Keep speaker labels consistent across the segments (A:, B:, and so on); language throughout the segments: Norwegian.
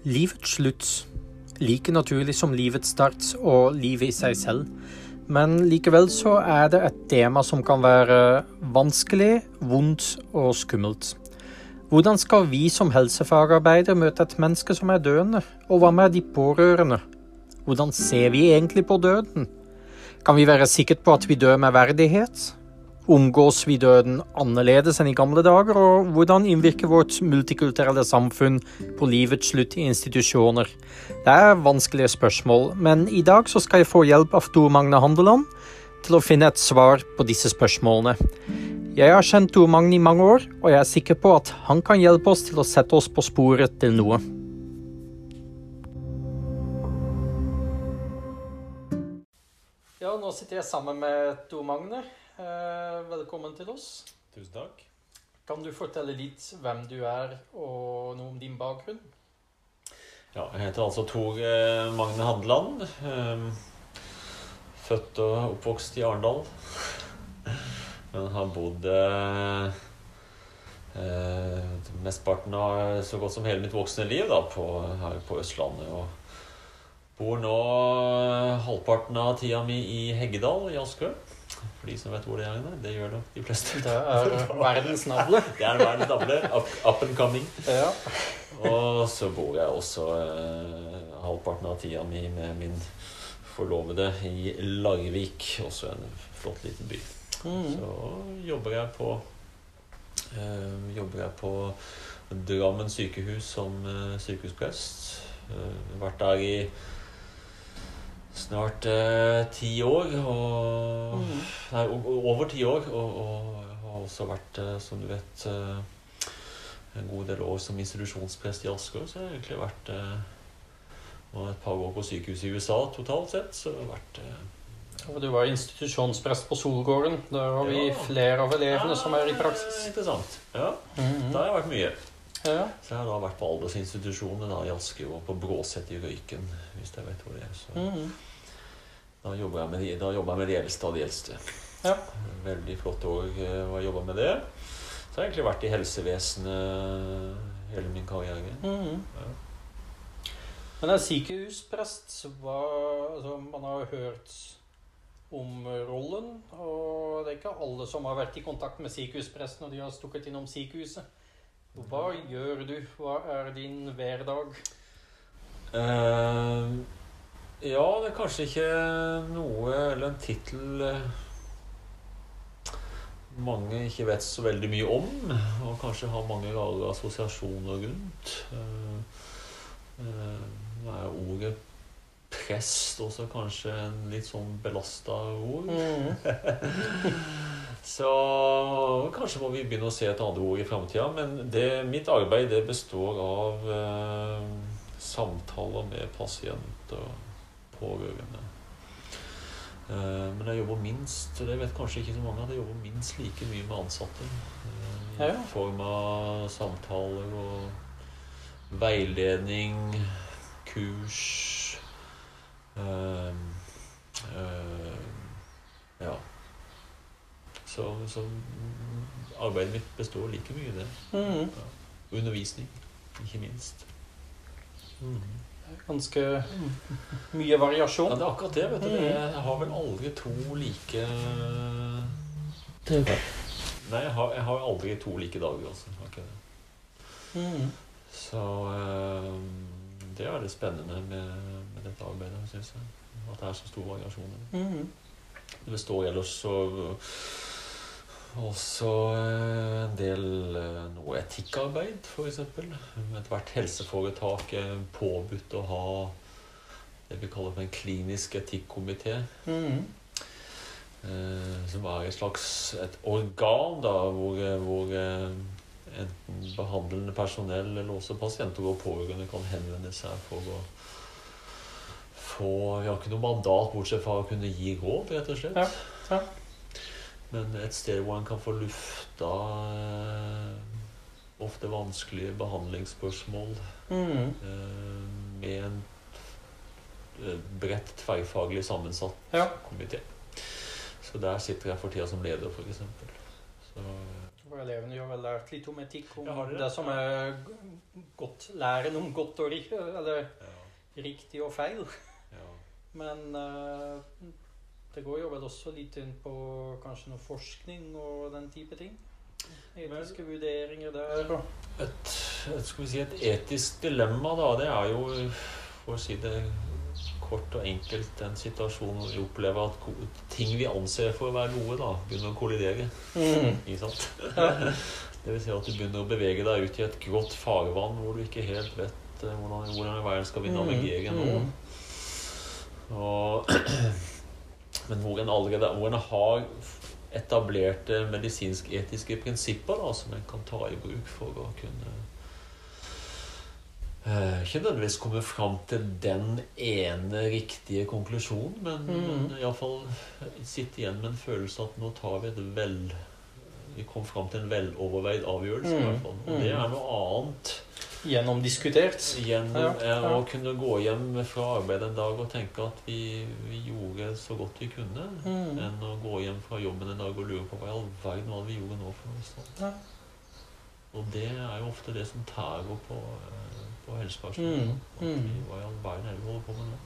A: Livets slutt. Like naturlig som livets start og livet i seg selv. Men likevel så er det et tema som kan være vanskelig, vondt og skummelt. Hvordan skal vi som helsefagarbeider møte et menneske som er døende, og hva med de pårørende? Hvordan ser vi egentlig på døden? Kan vi være sikre på at vi dør med verdighet? Omgås vi døden annerledes enn i gamle dager, og hvordan innvirker vårt multikulturelle samfunn på livets slutt i institusjoner? Det er vanskelige spørsmål, men i dag skal jeg få hjelp av Tor Magne Handeland til å finne et svar på disse spørsmålene. Jeg har kjent Tor Magne i mange år, og jeg er sikker på at han kan hjelpe oss til å sette oss på sporet til noe. Ja, nå sitter jeg sammen med Tor Magne. Eh, velkommen til oss.
B: Tusen takk.
A: Kan du fortelle litt hvem du er, og noe om din bakgrunn?
B: Ja, jeg heter altså Tor eh, Magne Handeland. Eh, født og oppvokst i Arendal. Men har bodd eh, eh, mesteparten av så godt som hele mitt voksne liv da, på, her på Østlandet. Og bor nå halvparten av tida mi i Heggedal i Askøy. For de som vet hvor det er. Det gjør nok de fleste.
A: Det er verdens navle.
B: Det er verdens navle. Up, up and coming.
A: Ja.
B: Og så bor jeg også eh, halvparten av tida mi med min forlovede i Larvik. Også en flott liten by.
A: Mm.
B: Så jobber jeg på eh, Jobber jeg på Drammen sykehus som eh, sykehusprest. Eh, vært der i snart eh, ti år. Og,
A: Mm.
B: Nei, over ti år. Og, og har også vært, eh, som du vet, eh, en god del år som institusjonsprest i Asker. Så jeg har egentlig vært eh, og et par år på sykehus i USA totalt sett. Så har vært eh,
A: du var institusjonsprest på Solgården. Der har vi
B: Ja.
A: flere av elevene som er i praksis.
B: Ja, Interessant. Ja,
A: Mhm.
B: Da har jeg vært mye.
A: Ja.
B: Så jeg har da vært på aldersinstitusjonene da, i Asker og på Bråset i Røyken, hvis jeg vet hvor det er. Så
A: Mhm.
B: Da jobba jeg med de, jeg med de eldste av de eldste.
A: Ja.
B: Veldig flott år eh, å jobbe med det. Så har jeg egentlig vært i helsevesenet hele min karriere.
A: Mhm.
B: Ja.
A: Men en sykehusprest hva, altså, Man har hørt om rollen, og det er ikke alle som har vært i kontakt med sykehuspresten, når de har stukket innom sykehuset. Hva gjør du? Hva er din hverdag?
B: Eh, ja, det er kanskje ikke noe eller en tittel eh, mange ikke vet så veldig mye om, og kanskje har mange rare assosiasjoner rundt. Eh, eh, Nå er ordet prest også kanskje en litt sånn belasta ord.
A: Mm.
B: Så kanskje må vi begynne å se etter andre ord i framtida. Men det, mitt arbeid det består av eh, samtaler med pasienter og pårørende. Eh, men jeg jobber minst, det vet kanskje ikke så mange, at jeg jobber minst like mye med ansatte. eh, I form av samtaler og veiledning, kurs øh, øh, Ja. Så, så arbeidet mitt består like mye i det.
A: Mhm.
B: Undervisning, ikke minst.
A: Ganske mye variasjon.
B: Ja, det er akkurat det. vet du.
A: Mm.
B: Jeg har vel aldri to like Nei, jeg har, jeg har aldri to like dager, altså. Okay.
A: Mhm.
B: Så eh, det er det spennende med, med dette arbeidet, syns jeg. At det er så stor variasjon. i.
A: Mhm.
B: Det består ellers så også eh, en del eh, noe etikkarbeid, f.eks. Ethvert helseforetak er påbudt å ha det vi kaller for en klinisk etikkomité.
A: Mhm.
B: Eh, som er et slags et organ da, hvor, hvor enten behandlende personell eller også pasienter og pårørende kan henvende seg for å få Vi har ikke noe mandat bortsett fra å kunne gi råd, rett og slett.
A: Ja, ja.
B: Men et sted hvor en kan få lufta eh, ofte vanskelige behandlingsspørsmål
A: Mhm.
B: eh, med en eh, bredt tverrfaglig sammensatt
A: Ja.
B: komité. Så der sitter jeg for tida som leder, f.eks. Så,
A: Og elevene har vel lært litt om etikk, om
B: Ja, det?
A: det som er godt læren om godt og riktig, eller
B: ja,
A: riktig og feil.
B: ja.
A: Men eh, det går jo vel også litt inn på kanskje noe forskning og den type ting. Etiske vurderinger der og
B: Et, et, skal vi si, et etisk dilemma, da, det er jo, for å si det kort og enkelt, den situasjonen hvor vi opplever at ting vi anser for å være gode, da, begynner å kollidere.
A: mm.
B: Ikke sant?
A: ja.
B: Det vil si at du begynner å bevege deg ut i et grått farvann hvor du ikke helt vet eh, hvordan, hvordan i verden skal vi navigere nå.
A: Mm.
B: Og, men hvor en allerede hvor en har etablerte medisinsk-etiske prinsipper da, som en kan ta i bruk for å kunne eh, ikke nødvendigvis komme fram til den ene riktige konklusjonen, men,
A: Mm.
B: men iallfall sitte igjen med en følelse at nå tar vi et vel Vi kom fram til en veloverveid avgjørelse. i
A: Mm.
B: hvert fall. Og det er noe annet
A: Gjennomdiskutert.
B: gjennom
A: Ja, ja.
B: å kunne gå hjem fra arbeid en dag og tenke at vi, vi gjorde så godt vi kunne,
A: Mm.
B: enn å gå hjem fra jobben en dag og lure på hva i all verden var det vi gjorde nå for noe sånt.
A: Ja.
B: Og det er jo ofte det som tærer på, eh, på helsepersonell.
A: Mm. Mm.
B: hva i all verden er det vi holder på med nå?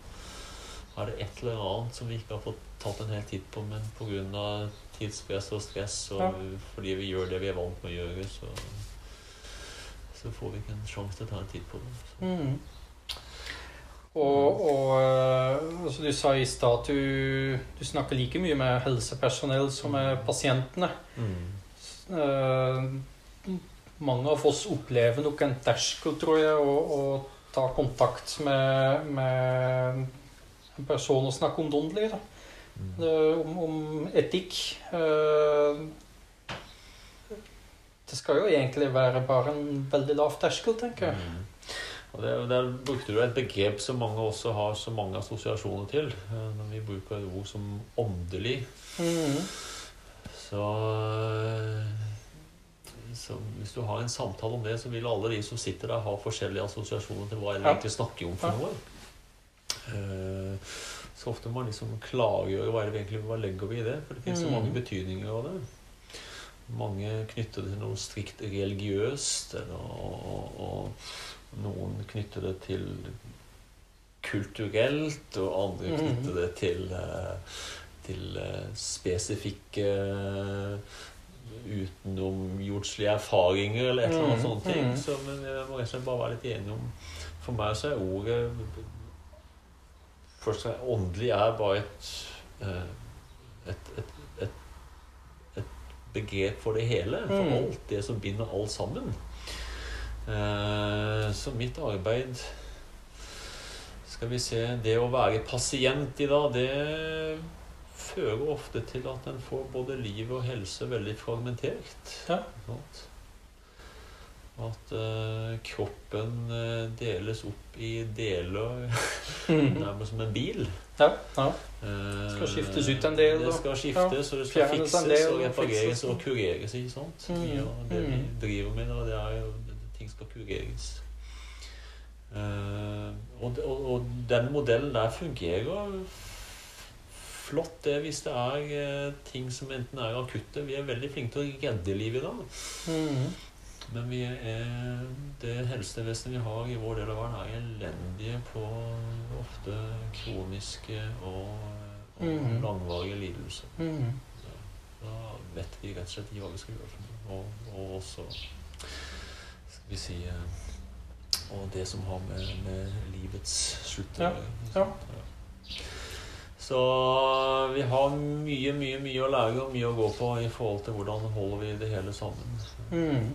B: Er det et eller annet som vi ikke har fått tatt en hel titt på, men pga. tidspress og stress, og
A: Ja.
B: fordi vi gjør det vi er vant med å gjøre, så, så får vi ikke en sjanse til å ta en titt på det.
A: Mm. Og, og eh, altså du sa i stad at du, du snakker like mye med helsepersonell som med pasientene.
B: Mm.
A: Uh, mange av oss opplever nok en terskel, tror jeg, å, å ta kontakt med, med en person og snakke om da.
B: Mm.
A: Uh, Om, om etikk. Eh, Det skal jo egentlig være bare en veldig lav terskel, tenker jeg.
B: Mm. Og det, Der brukte du et begrep som mange også har så mange assosiasjoner til. eh, Når vi bruker et ord som åndelig.
A: Mm.
B: Så, eh, så hvis du har en samtale om det, så vil alle de som sitter der, ha forskjellige assosiasjoner til hva vi
A: Ja.
B: egentlig snakker om for
A: Ja.
B: noe. Eh, Så ofte må man liksom klargjøre hva det egentlig hva legger vi i det. For det finnes så
A: Mm.
B: mange betydninger av det. Mange knytter det til noe strikt religiøst, eller, og, og noen knytter det til kulturelt, og andre
A: Mhm.
B: knytter det til, eh, til eh, spesifikke eh, utenomjordslige erfaringer eller et eller annet
A: Mhm.
B: sånne ting.
A: Mhm.
B: Så, men jeg må rett og slett bare være litt enig om For meg så er ordet Først og fremst åndelig er bare et, et, et begrep for det hele. For
A: Mhm.
B: alt det som binder alt sammen. Eh, Så mitt arbeid Skal vi se Det å være pasient i dag, det fører ofte til at en får både liv og helse veldig fragmentert.
A: Ja.
B: At eh, kroppen eh, deles opp i deler
A: Mm.
B: nærmest som en bil.
A: Ja, ja.
B: Det
A: Skal skiftes ut en del,
B: Det skal skiftes, og det skal fikses
A: del,
B: og repareres og kureres. ikke sant?
A: Mm.
B: Mye av det vi
A: Mm.
B: driver med nå, det er jo ting skal kureres. Eh, og, og, og den modellen der fungerer flott, det hvis det er eh, ting som enten er akutte Vi er veldig flinke til å redde liv i dag.
A: Mm.
B: Men vi er, det helsevesenet vi har i vår del av verden, er elendige på ofte kroniske og, og
A: mm.
B: langvarige lidelser.
A: Mm.
B: Da vet vi rett og slett ikke hva vi skal gjøre. Og, og også skal vi si eh, Og det som har med, med livets slutt å gjøre. Så vi har mye, mye, mye å lære og mye å gå på i forhold til hvordan holder vi det hele sammen.
A: Mm.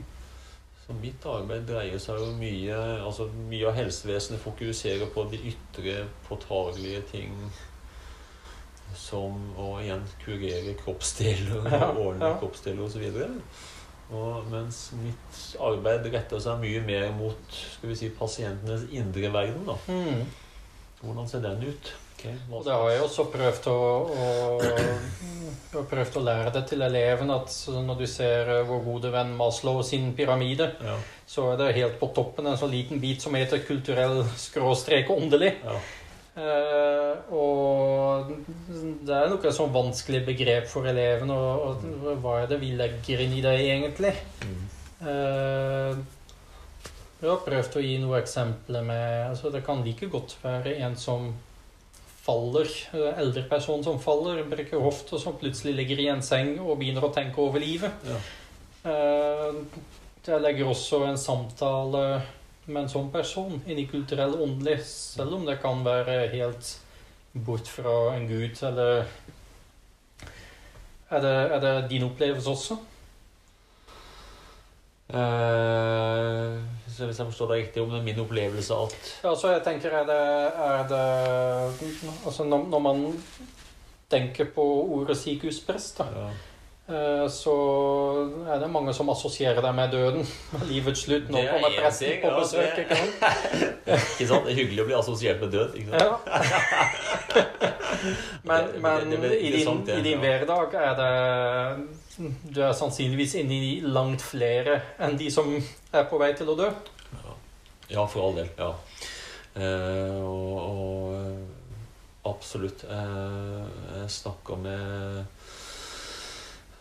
B: Så mitt arbeid dreier seg jo mye altså Mye av helsevesenet fokuserer på de ytre, påtagelige ting som å igjen kurere kroppsdeler
A: Ja,
B: ordne
A: ja.
B: kroppsdeler osv. Mens mitt arbeid retter seg mye mer mot skal vi si, pasientenes indre verden. da.
A: Mm.
B: Hvordan ser den ut? Ok, hva
A: Og det har jeg også prøvd å, å, prøvd å lære det til eleven at når du ser eh, vår gode venn Maslow sin pyramide,
B: Ja,
A: så er det helt på toppen en sånn liten bit som heter kulturell skråstrek åndelig.
B: ja.
A: Eh, og det er noe sånn vanskelig begrep for eleven, og, og hva er det vi legger inn i det egentlig?
B: Mm.
A: Eh, jeg har prøvd å gi noen eksempler med altså Det kan like godt være en som faller, eh, eldre person som faller, brekker hofta, som plutselig ligger i en seng og begynner å tenke over livet.
B: Ja.
A: Eh, Jeg legger også en samtale med en sånn person inn i kulturell åndelig, selv om det kan være helt bort fra en gud, eller Er det, er det din opplevelse også?
B: Eh, så hvis jeg forstår deg riktig, om det er min opplevelse at
A: Ja, så jeg tenker er det, er det Altså når, når man tenker på ordet sykehusprest, da,
B: ja.
A: eh, så er det mange som assosierer deg med døden. Livets slutt. Nå
B: er
A: kommer presten
B: ting,
A: på
B: ja,
A: besøk.
B: det-
A: ikke sant?
B: Det er hyggelig å bli assosiert med død. Ikke sant?
A: Ja. Men, men
B: det- det
A: i din,
B: sant,
A: i din
B: ja.
A: hverdag er det Du er sannsynligvis inne i langt flere enn de som er på vei til å dø.
B: Ja, for all del. Ja. Eh, og, og eh, absolutt. Eh, jeg snakker med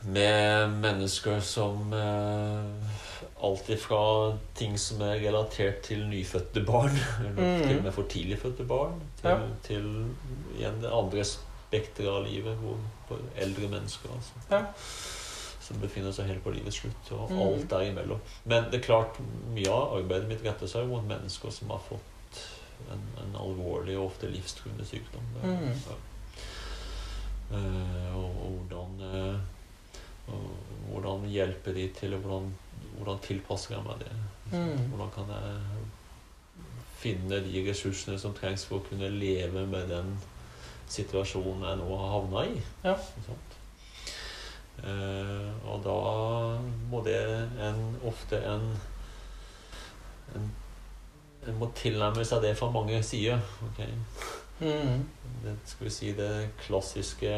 B: med mennesker som eh, Alt ifra ting som er relatert til nyfødte barn, eller
A: mm.
B: til og med for tidlig fødte barn, til,
A: Ja.
B: til igjen det andre spekteret av livet, hvor eldre mennesker altså,
A: Ja.
B: Som befinner seg helt på livets slutt, og
A: mm.
B: alt derimellom. Men det er klart, mye av arbeidet mitt retter seg mot mennesker som har fått en, en alvorlig og ofte livstruende sykdom.
A: Mhm.
B: ja. Uh, og, og hvordan uh, og hvordan hjelper de til, og hvordan, hvordan tilpasser jeg meg det?
A: Mm.
B: Hvordan kan jeg finne de ressursene som trengs for å kunne leve med den situasjonen jeg nå har havna i?
A: Ja.
B: Eh, og da må det en, ofte en, en En må tilnærme seg det fra mange sider. Okay?
A: Mm.
B: det, skal vi si, det klassiske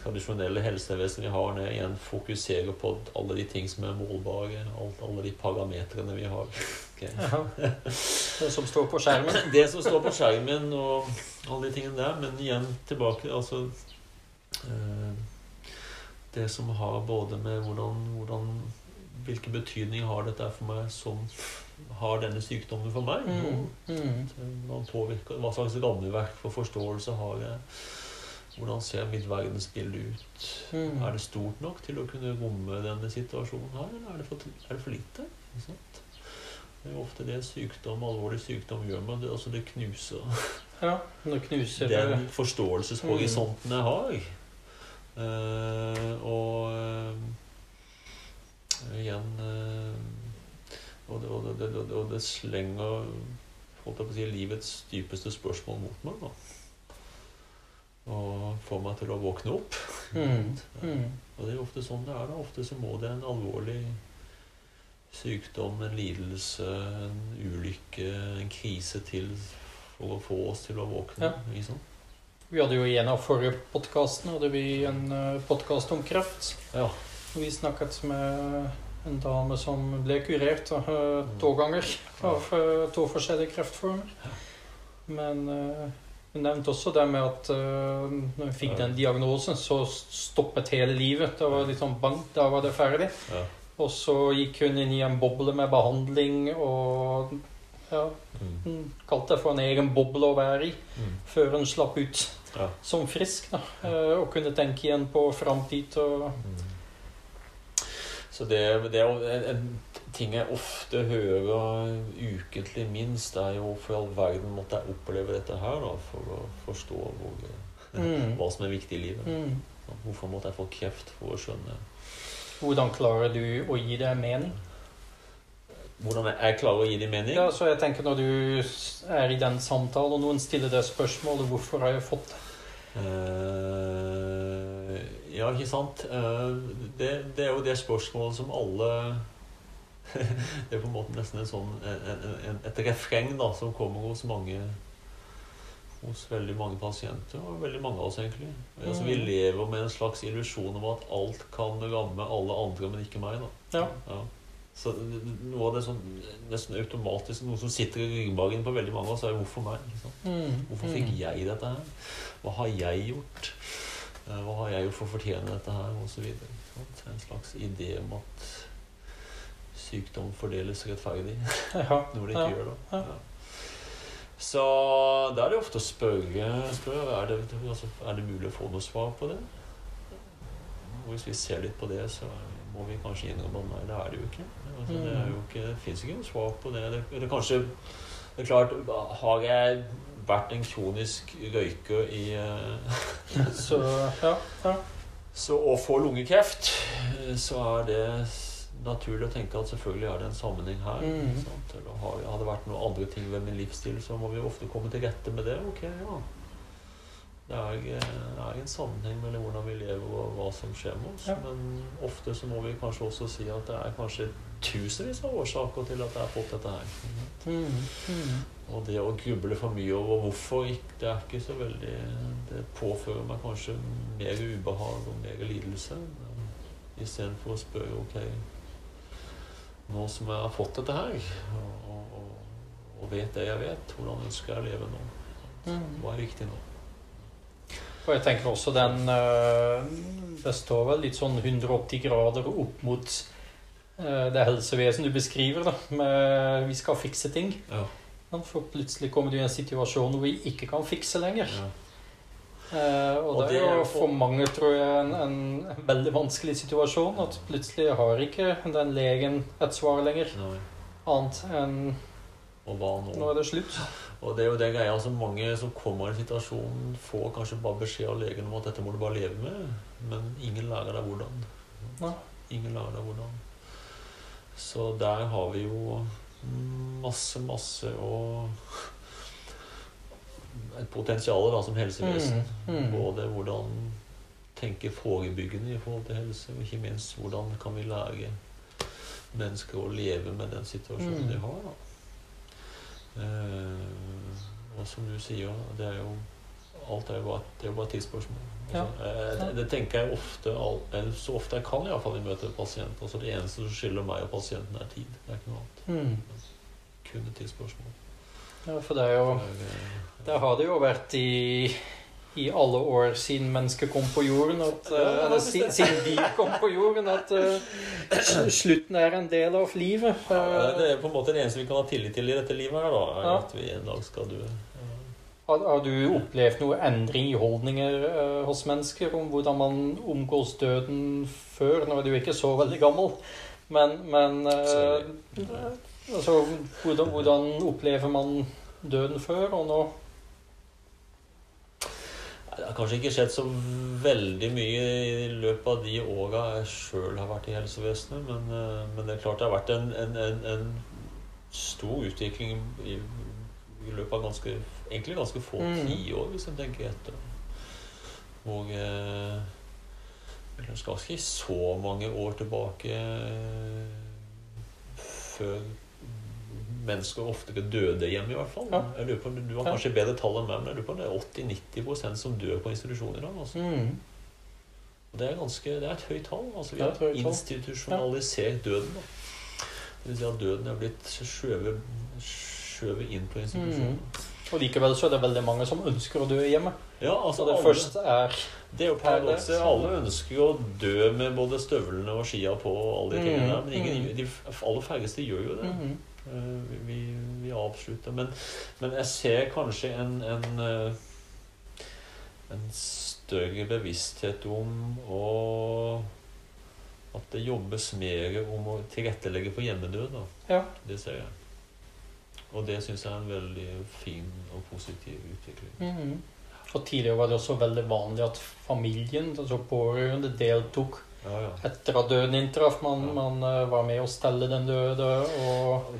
B: tradisjonelle helsevesenet vi har, det igjen fokuserer på alle de ting som er målbare, alt, alle de parametrene vi har. Okay?
A: Ja. Det som står på skjermen.
B: Det som står på skjermen og alle de tingene der, men igjen tilbake altså eh, Det som har både med hvordan, hvordan Hvilken betydning har dette for meg som har denne sykdommen for meg?
A: Mm.
B: Mm. Påvirker, Hva slags rammeverk for forståelse har jeg? Hvordan ser mitt verdensbilde ut?
A: Mm.
B: Er det stort nok til å kunne romme denne situasjonen her, eller er det for, er det for lite? Det er jo ofte det sykdom, alvorlig sykdom gjør med Det, altså det knuser
A: Ja, det knuser
B: den forståelseshorisonten jeg har. Eh, og eh, igjen eh, og, det, og, det, det, det slenger holdt jeg på å si, livets dypeste spørsmål mot meg. da. Og får meg til å våkne opp.
A: Mm. Mm.
B: Og det er jo ofte sånn det er. da. Ofte så må det en alvorlig sykdom, en lidelse, en ulykke, en krise til for å få oss til å våkne.
A: Ja.
B: Ikke sant?
A: Vi hadde jo i en av forrige podkastene hadde vi en podkast om kreft.
B: Ja.
A: Vi snakket med en dame som ble kurert eh, to ganger av uh, to forskjellige kreftformer. Men uh, hun nevnte også det med at eh, når hun fikk den diagnosen, så stoppet hele livet. Da var det sånn bang, da var det ferdig.
B: Ja.
A: Og så gikk hun inn i en boble med behandling og ja,
B: Mm.
A: hun kalte det for en egen boble å være i
B: Mm.
A: før hun slapp ut
B: Ja.
A: som frisk. da, eh, Og kunne tenke igjen på framtid og
B: Mm. Så det, det er jo en, en ting jeg ofte hører ukentlig minst, er jo for all verden måtte jeg oppleve dette her da, for å forstå hvor,
A: Mm.
B: hva som er viktig i livet.
A: mm.
B: Hvorfor måtte jeg få kreft for å skjønne
A: Hvordan klarer du å gi det mening?
B: Hvordan jeg, klarer å gi dem mening?
A: Ja, så jeg tenker Når du er i den samtalen, og noen stiller deg spørsmålet 'Hvorfor har jeg fått det?'
B: Uh, ja, ikke sant? Uh, det, det er jo det spørsmålet som alle Det er på en måte nesten en sånn, en, en, et refreng da, som kommer hos mange hos veldig mange pasienter, og veldig mange av oss egentlig. Altså, vi
A: Mm.
B: lever med en slags illusjon om at alt kan ramme alle andre, men ikke meg. da.
A: Ja.
B: Ja. Så noe av det sånn nesten automatisk Noe som sitter i ryggmargen på veldig mange av oss, er 'hvorfor meg?' Liksom.
A: Mm.
B: Hvorfor fikk jeg dette her? Hva har jeg gjort? Eh, Hva har jeg gjort for å fortjene dette her? Og så videre. En slags idé om at sykdom fordeles rettferdig.
A: Ja.
B: når det ikke
A: Ja.
B: gjør, det.
A: Ja.
B: Så da er det ofte å spørre, spørre er, det, altså, er det mulig å få noe svar på det. Og hvis vi ser litt på det, så må vi kanskje innrømme at nei, det er det jo ikke. Altså, det, er jo ikke det fins ikke noe svar på det. det. Det kanskje Det er klart, har jeg vært en kronisk røyker i eh,
A: Så ja. ja.
B: så å få lungekreft, så er det naturlig å tenke at selvfølgelig er det en sammenheng her. Mm. sant? Eller har, har det vært noen andre ting ved min livsstil, så må vi ofte komme til rette med det. Ok, ja. Det er, eh, det er en sammenheng mellom hvordan vi lever og hva som skjer med oss.
A: Ja.
B: Men ofte så må vi kanskje også si at det er kanskje tusenvis av årsaker til at jeg har fått dette her.
A: Mm. Mm.
B: Og det å gruble for mye over hvorfor ikke, det er ikke så veldig Det påfører meg kanskje mer ubehag og mer lidelse. Istedenfor å spørre ok Nå som jeg har fått dette her, og, og, og, vet det jeg vet, hvordan ønsker jeg å leve nå?
A: Mm.
B: Hva er viktig nå?
A: Og jeg tenker også den øh, Det står vel litt sånn 180 grader opp mot øh, det helsevesen du beskriver, da. Med vi skal fikse ting.
B: Ja.
A: For plutselig kommer du i en situasjon hvor vi ikke kan fikse lenger.
B: ja.
A: Eh, og,
B: Og
A: det er
B: er
A: jo
B: for-
A: for mange, tror jeg, en, en veldig vanskelig situasjon. At plutselig har ikke den legen et svar lenger.
B: Nei.
A: Annet enn
B: Og hva nå?
A: nå er det slutt.
B: Og det er jo det greia som mange som kommer i en situasjon, får kanskje bare beskjed av legen om at dette må du bare leve med, men ingen lærer deg hvordan.
A: Nei.
B: Ingen lærer deg hvordan. Så der har vi jo masse, masse og et potensial da, som helsevesen.
A: Mm, mm.
B: Både hvordan tenke forebyggende i forhold til helse, og ikke minst hvordan kan vi lære mennesker å leve med den situasjonen
A: Mm.
B: de har. da. Eh, og som du sier, det er jo alt er jo bare, det er jo bare tidsspørsmål. Altså, eh,
A: Ja.
B: det, det tenker jeg ofte, så ofte jeg kan i hvert fall i møte med pasienter. Altså det eneste som skiller meg og pasienten, er tid. Det er ikke noe annet.
A: Mm.
B: Kun et tidsspørsmål.
A: Ja, for det er jo
B: Det er,
A: Det har det jo vært i, i alle år siden mennesket kom på jorden. At, eller siden, siden de kom på jorden, at uh, slutten er en del av livet.
B: ja,
A: Eh,
B: det er på en måte det eneste vi kan ha tillit til i dette livet her, da.
A: Ja.
B: at vi en dag skal dø.
A: har, har du opplevd noe endring i holdninger eh, hos mennesker om hvordan man omgås døden før? Nå er du ikke så veldig gammel, men, men altså, hvordan, hvordan opplever man døden før og nå?
B: Det har kanskje ikke skjedd så veldig mye i løpet av de åra jeg sjøl har vært i helsevesenet, men, eh, men det er klart det har vært en, en, en, en stor utvikling i, i løpet av ganske, egentlig ganske få
A: Mm.
B: tiår, hvis en tenker etter. Og eh, skal ikke så mange år tilbake eh, før mennesker oftere døde hjemme, i hvert fall.
A: Ja.
B: Jeg lurer på, Du har kanskje bedre tall enn meg, men jeg lurer på det er 80-90% som dør på institusjon i dag. Altså.
A: Mm.
B: Og Det er, ganske, det er et høyt tall. Altså, vi har
A: tall.
B: institusjonalisert døden. Da. Det vil si at døden er blitt skjøvet, inn på institusjonen.
A: Og likevel så er det veldig mange som ønsker å dø hjemme.
B: Ja, altså
A: det
B: alle,
A: første er
B: det er jo paradokset. Alle ønsker å dø med både støvlene og skia på og alle de
A: Mm,
B: der, men ingen,
A: mm.
B: de aller færreste gjør jo det.
A: Mhm.
B: Eh, Vi, vi avslutter. Men, men jeg ser kanskje en, en, eh, en større bevissthet om å At det jobbes mer om å tilrettelegge for hjemmedød.
A: Ja.
B: Det ser jeg. Og det syns jeg er en veldig fin og positiv utvikling.
A: Mhm. Og tidligere var det også veldig vanlig at familien, altså pårørende, deltok
B: Ja, ja.
A: etter at døden inntraff. Man, man eh, var med å stelle den døde og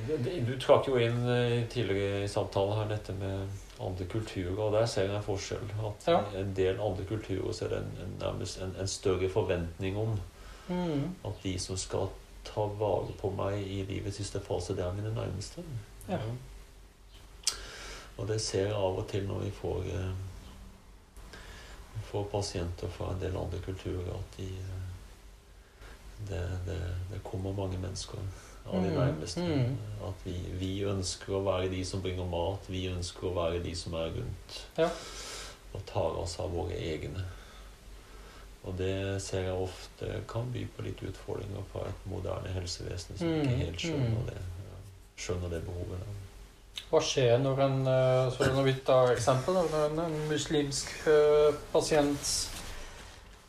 B: Du trakk jo inn eh, tidligere i samtalen her dette med andre kulturer, og der ser jeg en forskjell. At en del andre kulturer så er det en, en, nærmest en, en større forventning om
A: mm.
B: at de som skal ta vare på meg i livets siste fase, det er mine nærmeste.
A: Ja.
B: Og det ser jeg av og til når vi får, eh, får pasienter fra en del andre kulturer, at de, eh, det, det, det kommer mange mennesker av de
A: Mm,
B: nærmeste.
A: mm.
B: At vi, vi ønsker å være de som bringer mat. Vi ønsker å være de som er rundt.
A: Ja.
B: Og tar oss av våre egne. Og det ser jeg ofte kan by på litt utfordringer For et moderne helsevesen som
A: Mm,
B: ikke helt skjønner
A: mm.
B: det. Skjønner det behovet. da.
A: Hva skjer når en eh, så når vi tar eksempel, når en, muslimsk eh, pasient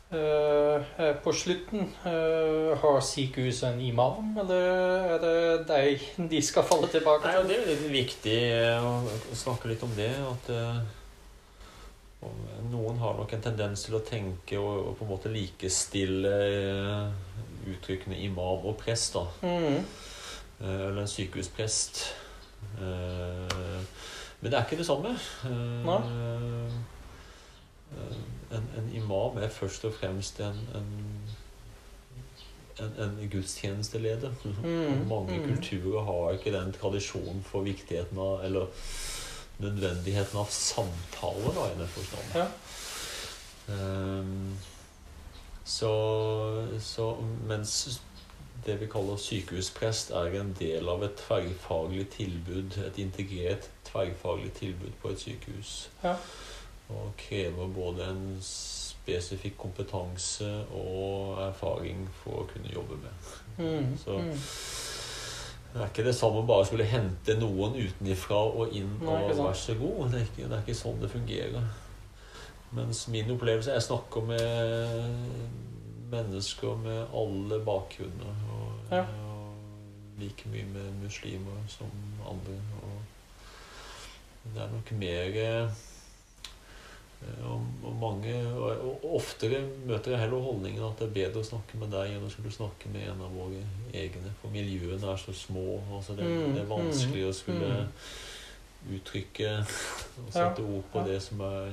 A: på slutten eh, Har sykehuset en imam, eller er det deg de skal falle tilbake til?
B: Nei, Det er litt viktig eh, å snakke litt om det. At eh, noen har nok en tendens til å tenke og, på en måte likestille eh, uttrykkene imam og prest. da.
A: Mm.
B: Eh, Eller en sykehusprest. Eh, Men det er ikke det samme. Eh,
A: Nei.
B: Eh, En, en imam er først og fremst en, en, en, en gudstjenesteleder.
A: Mm,
B: Mange
A: mm.
B: kulturer har ikke den tradisjonen for viktigheten av Eller nødvendigheten av samtaler, da, i den forstand.
A: Ja.
B: Um, så, så mens det vi kaller sykehusprest, er en del av et tverrfaglig tilbud, et integrert tverrfaglig tilbud på et sykehus.
A: Ja.
B: Og krever både en spesifikk kompetanse og erfaring for å kunne jobbe med.
A: Mm.
B: Så-
A: Mm.
B: Det er ikke det samme å bare skulle hente noen utenifra og inn og vær så god. Det er, ikke, det er ikke sånn det fungerer. Mens min opplevelse Jeg snakker med mennesker med alle bakgrunner. Og,
A: Ja.
B: og like mye med muslimer som andre. Og det er nok mer eh, og, og mange og, oftere møter jeg heller holdningen at det er bedre å snakke med deg enn å skulle snakke med en av våre egne. For miljøene er så små. Altså det,
A: Mm,
B: det er vanskelig
A: mm,
B: å skulle
A: mm.
B: uttrykke og sette ord på det som er,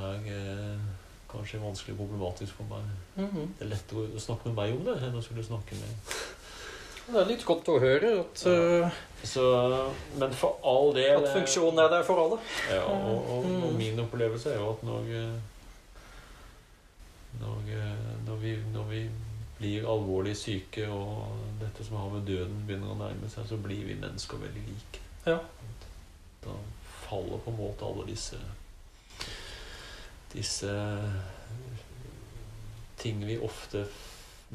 B: er eh, kanskje vanskelig og problematisk for meg.
A: Mhm.
B: Det er lettere å snakke med meg om det enn å skulle snakke med
A: Det er litt godt å høre at, ja.
B: Så, Men for all del
A: at funksjonen er der for alle.
B: Ja, og, og,
A: Mm.
B: og min opplevelse er jo at når eh, når, eh, når, vi, når vi blir alvorlig syke, og dette som har med døden begynner å nærme seg, så blir vi mennesker veldig like.
A: Ja.
B: Da faller på en måte alle disse disse ting vi ofte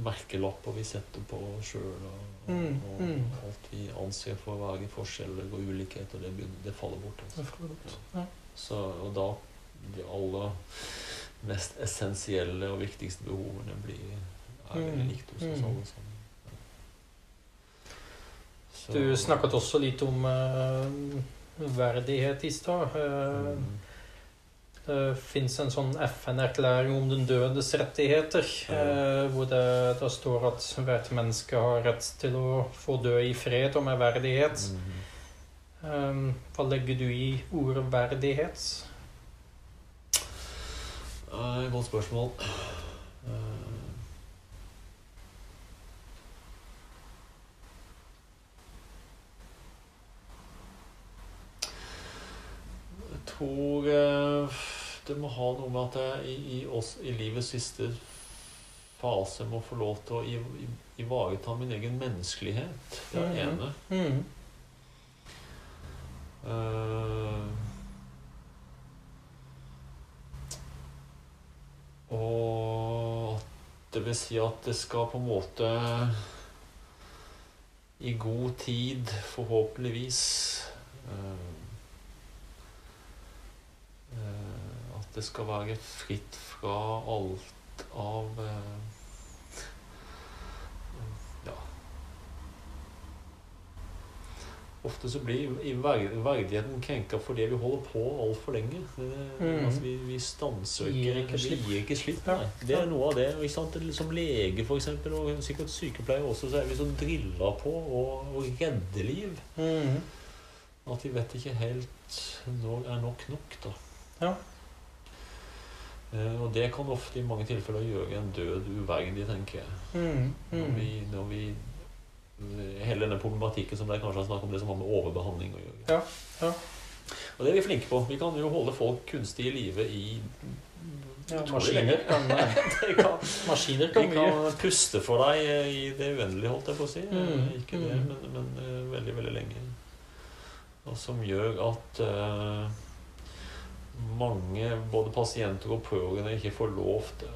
B: merkelapper vi setter på oss sjøl, og,
A: Mm,
B: og
A: mm.
B: alt vi anser for å være forskjeller og ulikheter, det, begynner, det faller bort. Altså.
A: Ja.
B: Så, og da de aller mest essensielle og viktigste behovene blir er veldig
A: Mm,
B: likt hos oss alle sammen. Så-
A: Du snakket også litt om uh, verdighet i stad. Uh,
B: Mm.
A: Det fins en sånn FN-erklæring om den dødes rettigheter, eh, hvor det det, står at hvert menneske har rett til å få dø i fred og med verdighet.
B: Mm.
A: Um, hva legger du i ordet verdighet?
B: Uh, Godt spørsmål. Uh... Tror eh, det må ha noe med at jeg i, i, oss, i livets siste fase må få lov til å ivareta min egen menneskelighet. Det er det
A: Mhm.
B: ene.
A: Mm.
B: Eh, og det vil si at det skal på en måte i god tid, forhåpentligvis eh, eh, At det skal være fritt fra alt av eh, Ja Ofte så blir verdigheten krenka fordi vi holder på altfor lenge.
A: Mm.
B: altså vi, vi stanser
A: Gir
B: ikke.
A: ikke slipp.
B: Vi gir ikke slipp, nei. Det er noe av det. Ikke? Som lege, for eksempel, og sikkert sykepleier også, så er vi så drilla på å, å redde liv.
A: Mm.
B: At vi vet ikke helt når er nok nok, da.
A: Ja.
B: Eh, og det kan ofte i mange tilfeller gjøre en død uverdig, tenker jeg.
A: Mm.
B: Når
A: Mm.
B: vi, når vi Hele denne problematikken som dere kanskje har snakket om, det som har med overbehandling å gjøre.
A: Ja, ja.
B: Og det er vi flinke på. Vi kan jo holde folk kunstig i live i
A: Ja, maskiner kan,
B: Det kan,
A: maskiner kan mye.
B: kan puste for deg i det uendelige, holdt jeg på å si. Eh,
A: Mm,
B: Ikke det,
A: mm.
B: men, men eh, veldig, veldig lenge. Og som gjør at eh, mange, både pasienter og pårørende, ikke får lov til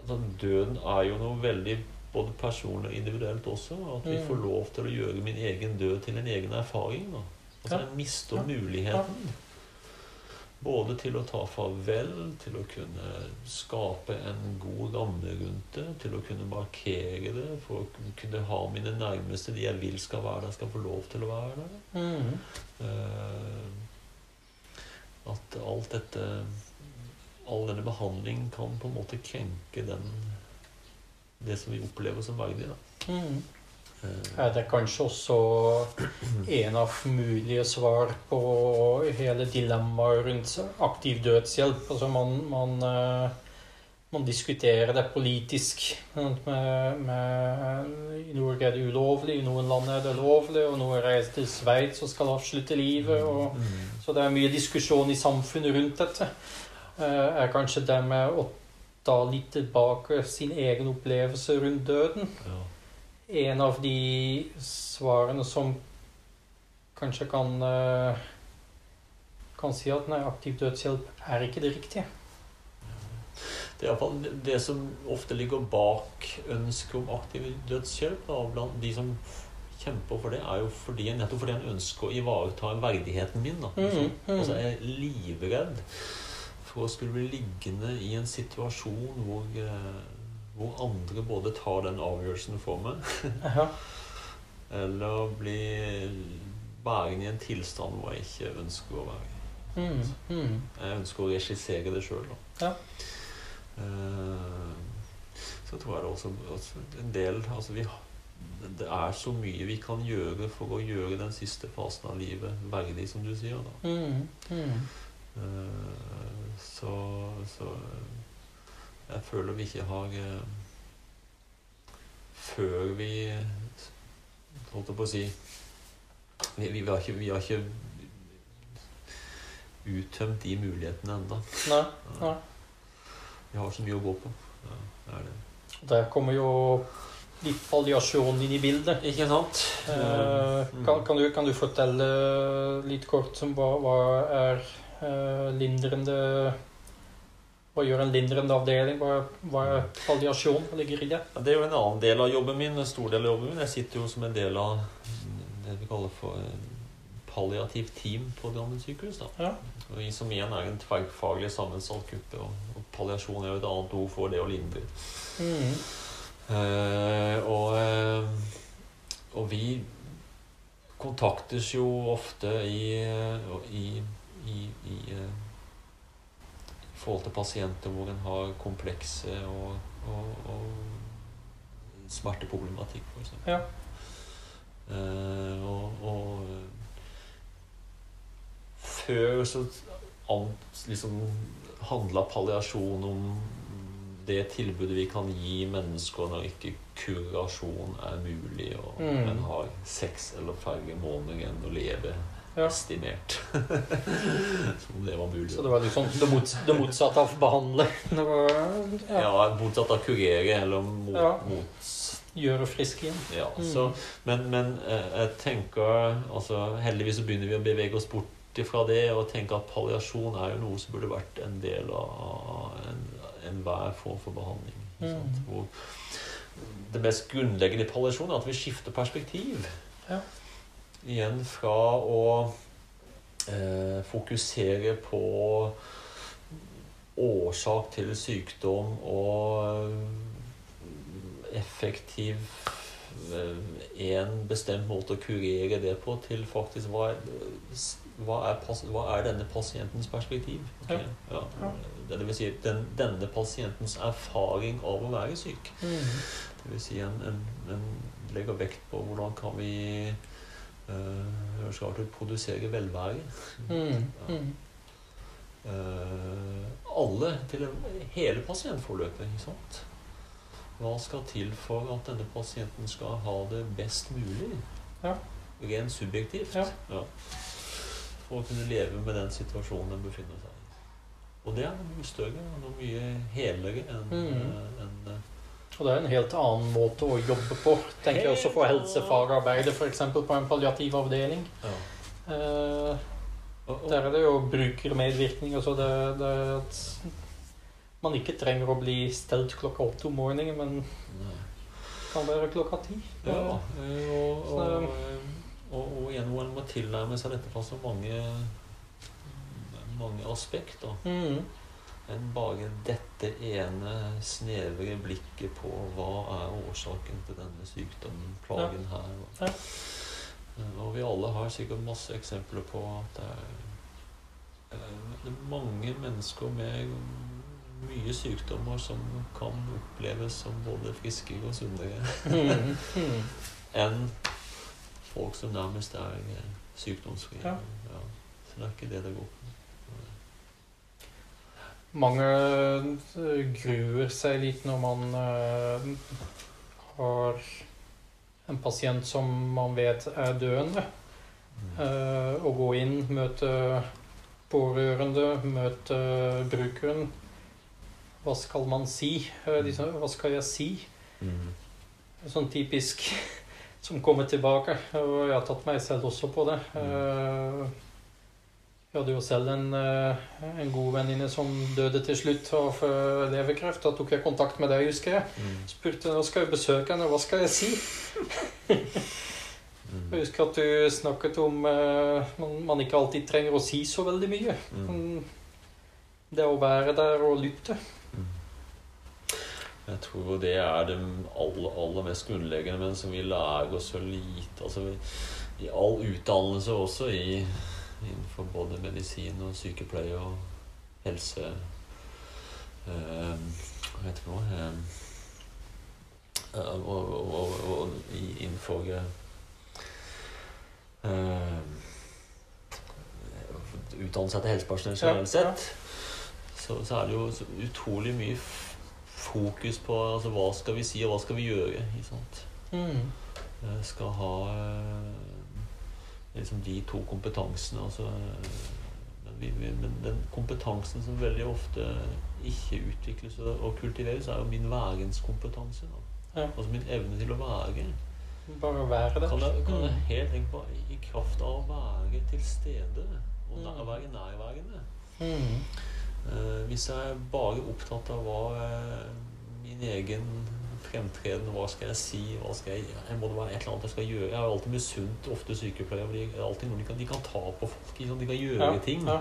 B: altså, Døden er jo noe veldig både personlig og individuelt også. At vi
A: Mm.
B: får lov til å gjøre min egen død til en egen erfaring. Da. Altså, jeg mister muligheten. Både til å ta farvel, til å kunne skape en god ramme rundt det, til å kunne markere det, for å kunne ha mine nærmeste, de jeg vil skal være der, skal få lov til å være der.
A: Mm.
B: Eh, At alt dette All denne behandling kan på en måte krenke den det som vi opplever som verdig. Da.
A: Mm.
B: Eh,
A: Er det kanskje også en av mulige svar på hele dilemmaet rundt aktiv dødshjelp? Altså man, man, eh, man diskuterer det politisk. Med, med, I Norge er det ulovlig, i noen land er det lovlig, og noen reiser til Sveits og skal avslutte livet. Og,
B: mm,
A: så det er mye diskusjon i samfunnet rundt dette. Eh, Er kanskje det med å ta litt tilbake sin egen opplevelse rundt døden
B: ja.
A: en av de svarene som kanskje kan eh, kan si at nei, aktiv dødshjelp er ikke det riktige.
B: Det er iallfall det, det som ofte ligger bak ønsket om aktiv dødshjelp da, blant de som kjemper for det, er jo fordi, nettopp fordi en ønsker å ivareta verdigheten min. Da.
A: Mm, mm.
B: Altså, jeg er livredd for å skulle bli liggende i en situasjon hvor, eh, hvor andre både tar den avgjørelsen for meg, eller bli værende i en tilstand hvor jeg ikke ønsker å være.
A: Mm, mm.
B: Jeg ønsker å regissere det sjøl.
A: Ja.
B: Eh, Så tror jeg det også, også en del altså vi, Det er så mye vi kan gjøre for å gjøre den siste fasen av livet verdig, som du sier. da.
A: Mm, mm.
B: Eh, Så, så jeg føler vi ikke har eh, Før vi Holdt jeg på å si Vi, vi, har, ikke, vi har ikke uttømt de mulighetene ennå. Vi har så mye å gå på. Ja, det er det.
A: Der kommer jo litt palliasjon inn i bildet.
B: Ikke sant?
A: Eh,
B: Mm.
A: kan, kan, du, kan du fortelle litt kort om hva, hva er eh, lindrende Hva gjør en lindrende avdeling? Hva, hva er palliasjon? Hva ligger i det?
B: Ja, Det er jo en annen del av jobben min. En stor del av jobben min. Jeg sitter jo som en del av det vi kaller for eh, palliativt team på Drammen sykehus. da.
A: Ja.
B: Og vi som igjen er en tverrfaglig sammensatt gruppe. Og, og palliasjon er jo et annet ord for det å lindre.
A: Mm.
B: Eh, og, eh, og vi kontaktes jo ofte i, i, i, i eh, i forhold til pasienter hvor en har komplekse og, og, og smerteproblematikk, f.eks.
A: Ja.
B: Eh, og, og før så liksom handla palliasjon om det tilbudet vi kan gi mennesker når ikke kurasjon er mulig, og
A: Mm.
B: en har seks eller færre måneder igjen å leve
A: Ja.
B: estimert. Som om det var mulig.
A: Så det var liksom det, mot, det motsatte av behandle. Var ja,
B: ja, motsatt av kurere eller mot,
A: Ja.
B: mot
A: gjøre frisk igjen.
B: Ja,
A: Mm.
B: så, men, men eh, jeg tenker altså, Heldigvis så begynner vi å bevege oss bort fra det og tenke at palliasjon er jo noe som burde vært en del av enhver en form for behandling.
A: Mm.
B: Det mest grunnleggende i palliasjon er at vi skifter perspektiv.
A: Ja.
B: Igjen fra å eh, fokusere på årsak til sykdom og effektiv en bestemt måte å kurere det på, til faktisk hva hva er, hva er denne pasientens perspektiv? Okay.
A: Ja.
B: Ja.
A: Ja.
B: Det, det vil si den, denne pasientens erfaring av å være syk.
A: Mm.
B: Det vil si en, en, en legger vekt på hvordan kan vi høres rart ut, produsere velvære.
A: Mm. Ja.
B: Uh, alle til hele pasientforløpet. Ikke sant? Hva skal til for at denne pasienten skal ha det best mulig?
A: Ja.
B: Rent subjektivt.
A: Ja.
B: For å kunne leve med den situasjonen den befinner seg i. Og det er noe mye større og noe mye helere enn
A: Mm.
B: eh, enn, eh,
A: Og det er en helt annen måte å jobbe på. Tenker jeg også for helsefagarbeidet, f.eks. på en palliativ avdeling.
B: ja.
A: Eh,
B: Og, og,
A: der er det jo brukermedvirkning. Altså det, det at man ikke trenger å bli stelt klokka åtte om morgenen, men
B: Nei.
A: kan være klokka ti.
B: Ja, og,
A: og,
B: og, eh, og, og igjen hvor en må tilnærme seg dette fra så mange, mange aspekter
A: Mm.
B: enn bare dette ene snevre blikket på hva er årsaken til denne sykdommen, plagen her.
A: Ja.
B: Eh, Og vi alle har sikkert masse eksempler på at det er, eh, det er mange mennesker med mye sykdommer som kan oppleves som både friskere og sunnere
A: Mm. Mm.
B: enn folk som nærmest er eh, sykdomsfrie.
A: Ja.
B: Ja. Så det er ikke det det går på.
A: Mange eh, gruer seg litt når man uh, har en pasient som man vet er døende. Eh, å gå inn, møte pårørende, møte brukeren. Hva skal man si? Liksom, hva skal jeg si?
B: Mm.
A: Sånn typisk som kommer tilbake. Og jeg har tatt meg selv også på det. Eh, Jeg hadde jo selv en, eh, en god venninne som døde til slutt av eh, leverkreft. Da tok jeg kontakt med deg, husker jeg.
B: Mm.
A: Spurte nå skal jeg besøke henne, hva skal jeg si?
B: Mm.
A: Jeg husker at du snakket om uh, man, man ikke alltid trenger å si så veldig mye.
B: Mm.
A: Men Det å være der og lytte.
B: Jeg tror det er det aller, aller mest grunnleggende, men som vi lærer oss så lite. Altså vi, I all utdannelse også, i, innenfor både medisin og sykepleie og helse eh, Hva heter det nå eh, eh, og, og, og, og i- innenfor eh, Utdanne seg til helsepersonell generelt sett, så, så er det jo utrolig mye fokus på altså, hva skal vi si og hva skal vi gjøre.
A: Mm.
B: Skal ha eh, liksom de to kompetansene. Altså, eh, men, vi, men den kompetansen som veldig ofte ikke utvikles og kultiveres, er jo min værenskompetanse.
A: Ja.
B: Altså min evne til å være.
A: Bare være der.
B: Kan jeg, kan jeg
A: Mm.
B: helt enkelt bare i kraft av å være til stede og
A: Mm.
B: være nærværende
A: Mm.
B: Eh, hvis jeg er bare opptatt av hva eh, min egen fremtreden, hva skal jeg si, hva skal jeg Jeg må det være et eller annet jeg skal gjøre. Jeg har alltid misunt ofte sykepleiere. for De, alltid noen de, kan, de kan ta på folk, de kan gjøre
A: Ja,
B: ting.
A: ja.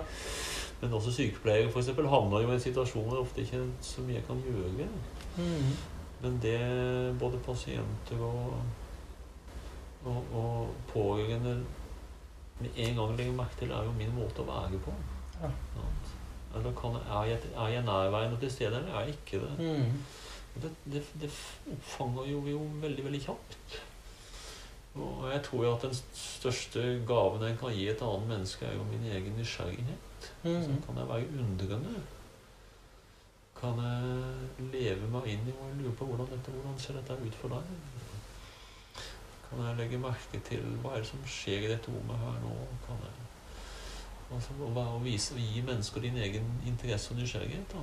B: Men også sykepleiere for eksempel, havner jo i en situasjon hvor det ofte ikke er så mye jeg kan gjøre.
A: Mm.
B: Men det både pasienter og, og, og pårørende med en gang legger merke til, er jo min måte å være på.
A: Ja.
B: Sant? Eller kan er, jeg, er jeg nærværende til stede, eller er jeg ikke det?
A: Mm.
B: Det, det, det oppfanger jo jo veldig, veldig kjapt. Og jeg tror jo at den største gaven jeg kan gi et annet menneske, er jo min egen nysgjerrighet. Så
A: Mm.
B: kan jeg være undrende. Kan jeg leve meg inn i og lure på hvordan, dette, hvordan ser dette ut for deg? Kan jeg legge merke til hva er det som skjer i dette rommet her nå? Kan jeg altså, å, å, vise, å gi mennesker din egen interesse og nysgjerrighet.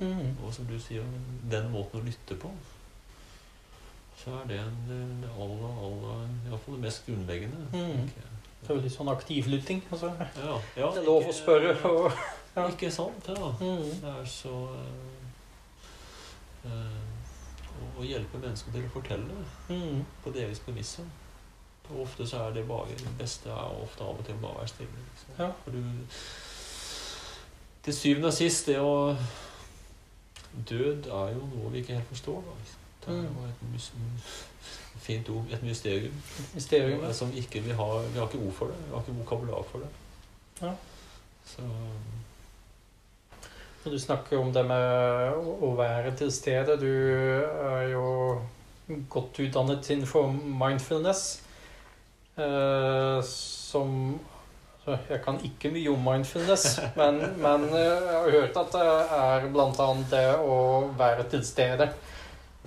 A: Mm.
B: Og som du sier, den måten å lytte på. Så er det en, det aller, aller Iallfall det mest grunnleggende.
A: Mm. Det er jo litt sånn aktivlytting. Altså.
B: Ja, ja,
A: Det er lov å spørre. Og, ja.
B: Ikke sant? Ja.
A: mm.
B: Det er så øh, øh, å, å hjelpe mennesker til å fortelle
A: Mm.
B: på deres premisser. Og ofte så er det bare det beste er ofte av og til bare å være stille. Liksom.
A: Ja.
B: For du Til syvende og sist, det å Død er jo noe vi ikke helt forstår. Da. Det er jo et mys fint ord. Et mysterium.
A: Mysterium. ja.
B: Som ikke vi har Vi har ikke ord for det. Vi har ikke vokabular for det.
A: Ja.
B: Så
A: Når du snakker om det med å være til stede Du er jo godt utdannet innenfor mindfulness. Eh, som Jeg kan ikke mye om mindfulness, men, men eh, jeg har hørt at det er bl.a. det å være til stede.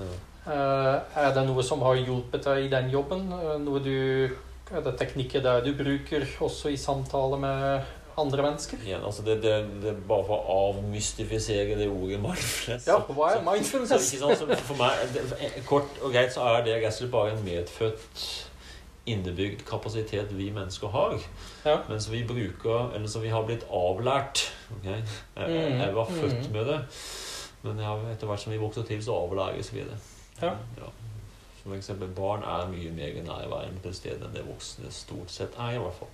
B: ja.
A: Eh, er det noe som har hjulpet deg i den jobben? Noe du, er det teknikker der du bruker også i samtale med andre mennesker.
B: Igjen, altså det, det, det er Bare for å avmystifisere det ordet mindfulness
A: Ja, hva er
B: så-
A: mindfulness?
B: Så, sant? så for meg, det, kort og greit, så er det rett og slett bare en medfødt innebygd kapasitet vi mennesker har.
A: Ja.
B: Men som vi bruker, eller som vi har blitt avlært. Okay? Jeg, mm. jeg var født
A: Mm.
B: med det, men har- etter hvert som vi vokser til, så avlæres vi det.
A: Ja.
B: For eksempel, barn er mye mer nærværende til stede enn det voksne stort sett er, i hvert fall.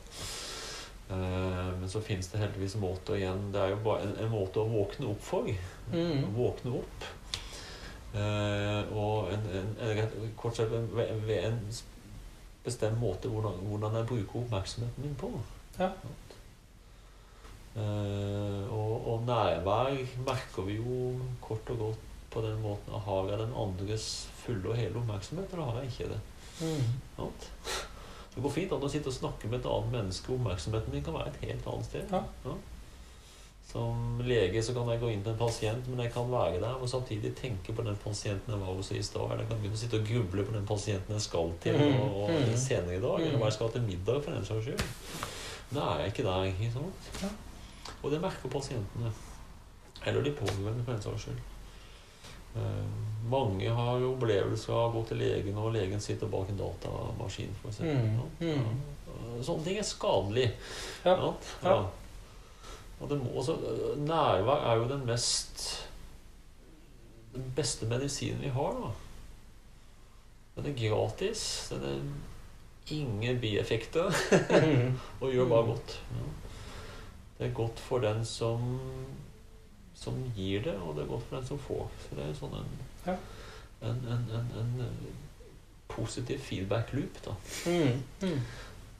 B: Eh, Men så finnes det heldigvis måter igjen Det er jo bare en, en måte å våkne opp for.
A: Mm.
B: Våkne opp. Eh, og en, en, en, kort sagt en- ved, en s- bestemt måte hvordan, hvordan jeg bruker oppmerksomheten min på.
A: Ja.
B: Uh, og, og nærvær merker vi jo kort og godt på den måten at har jeg den andres fulle og hele oppmerksomhet, eller har jeg ikke det?
A: Mm.
B: Det går fint an å sitte og snakke med et annet menneske, oppmerksomheten min kan være et helt annet sted.
A: Ja.
B: Som lege så kan jeg gå inn til en pasient, men jeg kan være der og samtidig tenke på den pasienten jeg var hos i stad. Eller jeg kan begynne å sitte og gruble på den pasienten jeg skal til
A: Mhm.
B: og, og
A: Mhm.
B: senere i dag. Eller hva jeg skal til middag, for den saks skyld. Da er jeg ikke der. ikke sant?
A: Ja.
B: Og det merker pasientene. Eller de pårørende, for den saks skyld. Uh, mange har jo opplevelser av å gå til legen, og legen sitter bak en datamaskin, f.eks.
A: Mm.
B: Ja.
A: Mm.
B: Sånne ting er skadelig.
A: Ja. Ja.
B: Og det må også, nærvær er jo den mest Den beste medisinen vi har. da. Den er gratis. Den er ingen bieffekter
A: Mm.
B: og gjør bare godt. Ja. Det er godt for den som som gir det, og det er godt for den som får. Så det er sånn en,
A: Ja.
B: en, en, en, en positiv feedback loop. da.
A: Mm. Mm.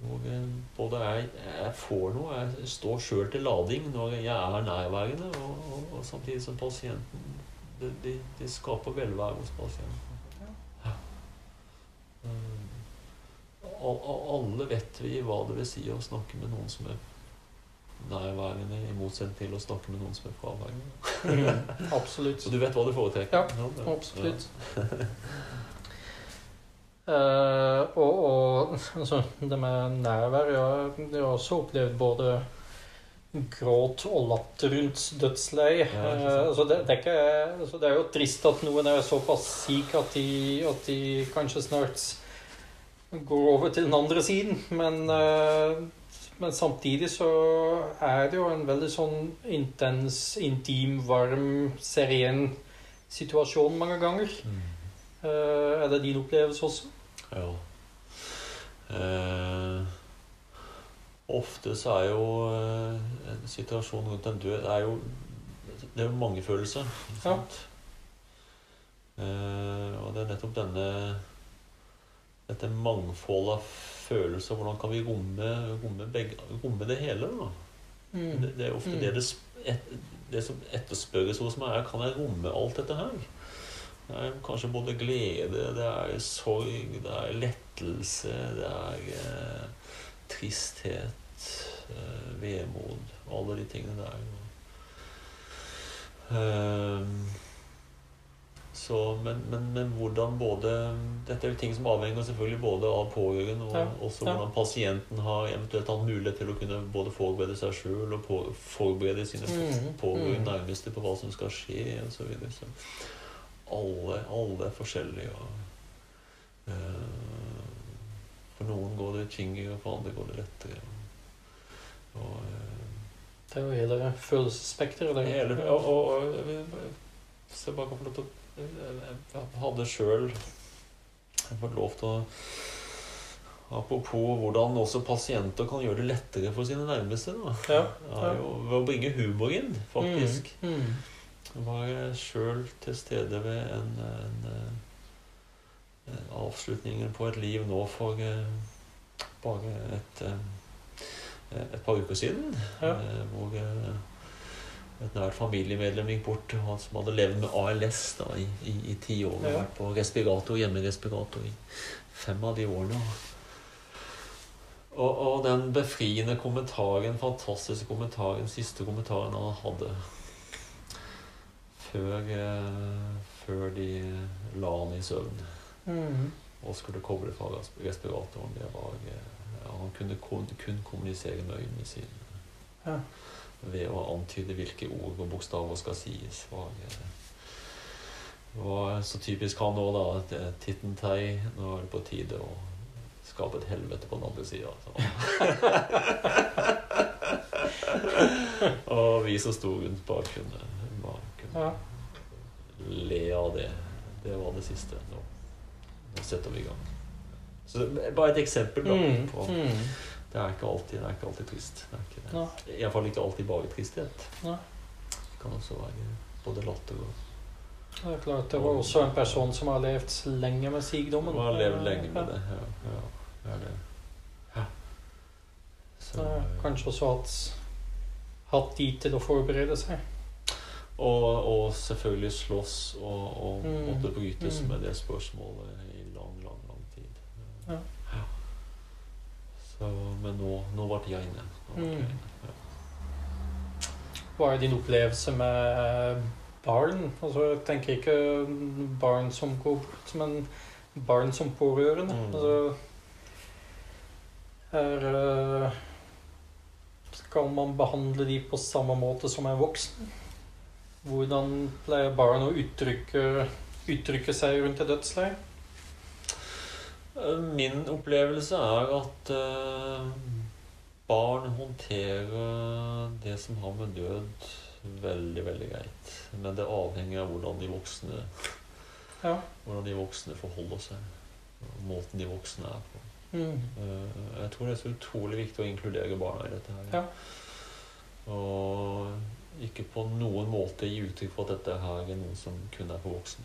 B: Hvor eh, både jeg, jeg får noe, jeg står sjøl til lading når jeg er nærværende, og, og, og samtidig som pasienten Det de, de skaper velvære hos pasienten. Ja. Um, og, og alle vet vi hva det vil si å snakke med noen som er nærværende, i motsetning til å snakke med noen som er fraværende.
A: Mm. Absolutt.
B: Og du vet hva du foretrekker?
A: Ja,
B: absolutt.
A: Absolutt. Eh, og, og altså, det med nærvær Jeg har også opplevd både gråt og latter rundt dødsleie.
B: Ja,
A: uh, altså, det, det, er ikke, altså, det er jo trist at noen er såpass syk at de, at de kanskje snart går over til den andre siden. Men, uh, men samtidig så er det jo en veldig sånn intens, intim, varm, serien situasjon mange ganger.
B: Mm.
A: Uh, er det din opplevelse også?
B: Ja. Eh, ofte så er jo eh, en situasjon rundt en død er jo, Det er jo mange følelser. ikke
A: Ja.
B: Eh, og det er nettopp denne dette mangfoldet av følelser. Hvordan kan vi romme, romme, begge, romme det hele? da? Det, det er ofte
A: Mm.
B: det, det, et, det som etterspørres hos meg, er kan jeg romme alt dette her. Det er kanskje både glede, det er sorg, det er lettelse, det er eh, tristhet, eh, vemod, alle de tingene der. Eh, så, men, men, men hvordan både Dette er jo ting som avhenger selvfølgelig både av pårørende og
A: Ja,
B: også
A: ja.
B: hvordan pasienten har eventuelt hatt mulighet til å kunne både forberede seg sjøl og på, forberede sine
A: Mm,
B: pårørende
A: mm.
B: nærmeste på hva som skal skje osv. Så, videre. så alle, alle er forskjellige. Og, uh, for noen går det tyngre, for andre går det lettere. Og, eh,
A: Det er jo hele følelsesspekteret.
B: Hele, og, og, og hvis jeg bare kan få lov til å Jeg hadde sjøl fått lov til å Apropos hvordan også pasienter kan gjøre det lettere for sine nærmeste. Da.
A: Ja,
B: Det er jo ved å bringe humor inn, faktisk.
A: Mm, mm.
B: Jeg var sjøl til stede ved en, en, en avslutningen på et liv nå for eh, bare et, eh, et par uker siden.
A: Ja.
B: eh, Hvor eh, et nært familiemedlem gikk bort, han som hadde levd med ALS da, i, i, i ti år. Og
A: Ja.
B: vært på respirator, hjemmerespirator i fem av de årene. Og, og den befriende kommentaren, fantastiske kommentaren, siste kommentaren han hadde før, eh, før de la han i søvn
A: Mm.
B: og skulle koble fra respiratoren, det var eh, ja, Han kunne kun, kun kommunisere med øynene sine.
A: Ja.
B: Ved å antyde hvilke ord og bokstaver skal sies. Var, var så typisk han nå, da. at, tei. Nå er det på tide å skape et helvete på den andre sida. og vi som sto rundt kunne
A: Ja.
B: le av det. Det var det siste. Nå, nå setter vi i gang. Så det er bare et eksempel da,
A: Mm.
B: på
A: Mm.
B: Det er ikke alltid, det er ikke alltid trist. Det er ikke det.
A: Ja.
B: Iallfall ikke alltid bare tristhet.
A: Ja.
B: Det kan også være både latter og
A: Det er klart, det var også en person som har levd lenge med sykdommen.
B: Har levd lenge med det. Ja, ja, det det. Ja. Så,
A: kanskje også hatt, hatt tid til å forberede seg.
B: Og, og selvfølgelig slåss og, og
A: Mm.
B: måtte brytes
A: Mm.
B: med det spørsmålet i lang, lang, lang tid.
A: Ja.
B: Så, men nå, nå ble tida inne. Ble
A: Mm.
B: inne. Ja.
A: Hva er din opplevelse med barn? Altså, jeg tenker ikke barn som går bort, men barn som pårørende.
B: Mm.
A: Altså, er, eh, skal man behandle de på samme måte som en voksen? Hvordan pleier barn å uttrykke, uttrykke seg rundt et dødsleie?
B: Eh, Min opplevelse er at eh, barn håndterer det som har med død, veldig, veldig greit. Men det avhenger av hvordan de voksne,
A: Ja.
B: hvordan de voksne forholder seg. Måten de voksne er på.
A: Mm.
B: Eh, Jeg tror det er så utrolig viktig å inkludere barna i dette her.
A: Ja.
B: Og ikke på noen måte gi uttrykk for at dette her er noe som kun er for voksne.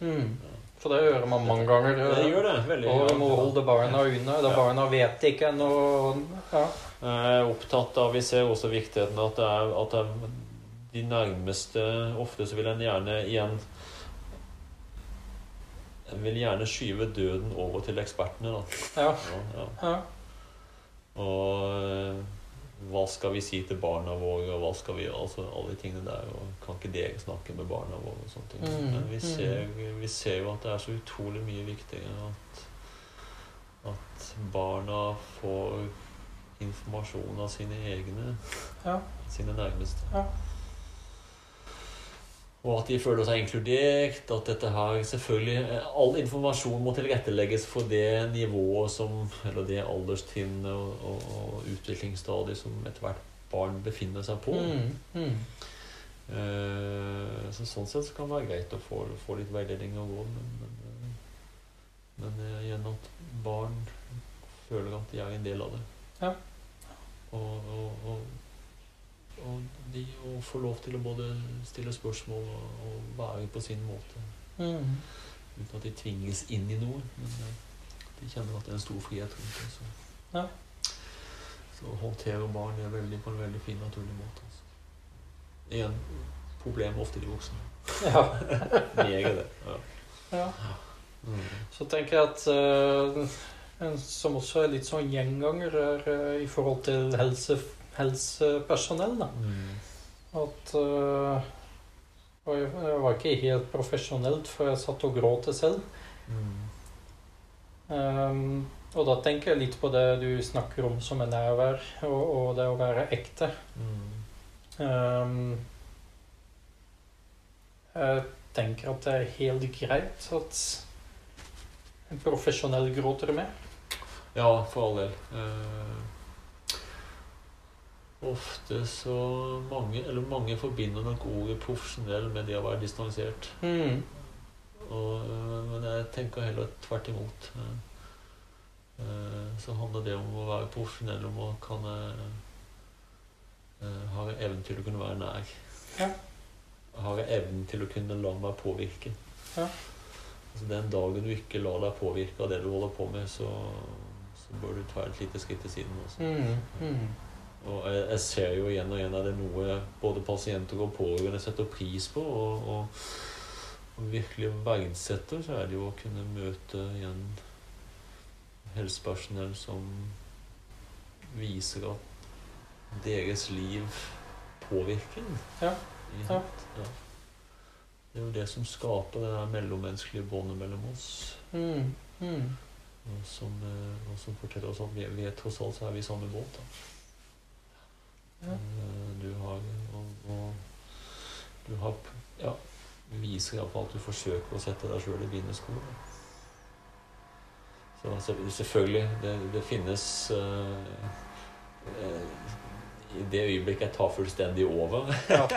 A: Mm.
B: Ja.
A: For det gjør man mange ganger.
B: Det gjør det. veldig.
A: Og må holde barna unna. Da
B: Ja.
A: barna vet ikke noe Ja.
B: Jeg er opptatt av, Vi ser også viktigheten at det er, at det er de nærmeste Ofte så vil en gjerne igjen En vil gjerne skyve døden over til ekspertene. da.
A: Ja.
B: Ja, ja.
A: ja.
B: Og eh, hva skal vi si til barna våre, og hva skal vi Altså alle de tingene der. og Kan ikke dere snakke med barna våre? og sånne ting.
A: Mm,
B: Men vi
A: mm.
B: ser, vi ser jo at det er så utrolig mye viktigere at, at barna får informasjon av sine egne
A: Ja.
B: sine nærmeste.
A: Ja.
B: Og at de føler seg inkludert. At dette her selvfølgelig eh, All informasjon må tilrettelegges for det nivået som Eller det alderstrinnet og, og, og utviklingsstadiet som ethvert barn befinner seg på.
A: Mm. Mm.
B: Eh, så sånn sett så kan det være greit å få, få litt veiledning og råd, men, men, men eh, igjen at barn føler at de er en del av det.
A: Ja.
B: Og, og, og, de å få lov til å både stille spørsmål og, og være på sin måte.
A: Mm.
B: Uten at de tvinges inn i noe. Men eh, de kjenner at det er en stor frihet rundt det. Så,
A: Ja.
B: så håndterer barn det veldig, på en veldig fin, naturlig måte. Altså. Igjen problem ofte de voksne.
A: Ja.
B: Meget det. Ja.
A: ja.
B: Mm.
A: Så tenker jeg at uh, en som også er litt sånn gjenganger, er eh, i forhold til helse, helsepersonell. Da.
B: Mm.
A: At uh, og jeg, var ikke helt profesjonelt for jeg satt og gråt selv.
B: Mm.
A: Um, og da tenker jeg litt på det du snakker om som er nærvær, og, og det å være ekte.
B: Mm.
A: Um, jeg tenker at det er helt greit at en profesjonell gråter med.
B: Ja, for all del. Eh, ofte så mange, eller mange forbinder nok ordet profesjonell med det å være distansert.
A: Mm.
B: Og, øh, men jeg tenker heller tvert imot. Eh, Så handler det om å være profesjonell, om å kan eh, Har jeg evnen til å kunne være nær?
A: Ja.
B: Har jeg evnen til å kunne la meg påvirke?
A: Ja.
B: Altså Den dagen du ikke lar deg påvirke av det du holder på med, så, så bør du ta et lite skritt til siden. Også.
A: Mm. Mm.
B: Og jeg, jeg ser jo igjen og igjen at det er noe både pasienter og pårørende setter pris på. Og, og, og virkelig verdsetter, så er det jo å kunne møte igjen helsepersonell som viser at deres liv påvirker en.
A: Ja, ja.
B: Ja. Det er jo det som skaper det der mellommenneskelige båndet mellom oss.
A: Mm. Mm.
B: Og som, eh, og som forteller oss at vi, vi er tross alt så er vi i samme båt. Da. Eh, Du har og, og du har ja, viser iallfall at du forsøker å sette deg sjøl i bindeskoene. Så selvfølgelig, det, det finnes uh, I det øyeblikket jeg tar fullstendig over
A: Ja,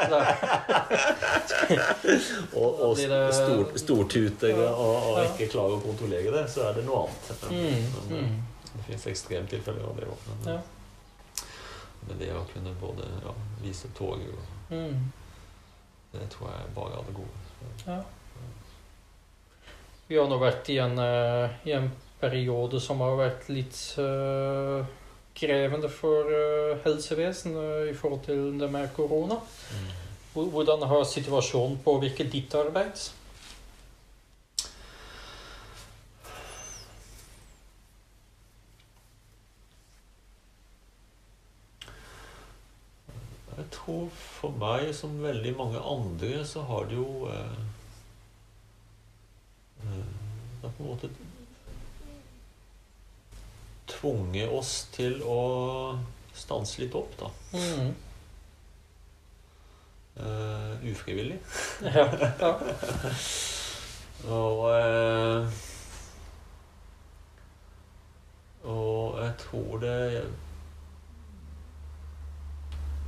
B: og, og stor, stortuter
A: Ja.
B: og, og
A: Ja.
B: ikke klarer å kontrollere det, så er det noe annet.
A: mm,
B: Men,
A: mm.
B: Det finnes ekstremtilfeller av det òg. Men det å kunne både ja, vise toget og
A: Mm.
B: Det tror jeg bare er det gode.
A: Ja. Vi har nå vært i en, uh, i en periode som har vært litt uh, krevende for uh, helsevesenet i forhold til det med korona. Mm. Hvordan har situasjonen påvirket ditt arbeid?
B: Jeg tror for meg, som veldig mange andre, så har det jo eh, eh, Det har på en måte tvunget oss til å stanse litt opp, da.
A: Mm.
B: Uh, ufrivillig.
A: Ja, ja.
B: Og uh, Og jeg tror det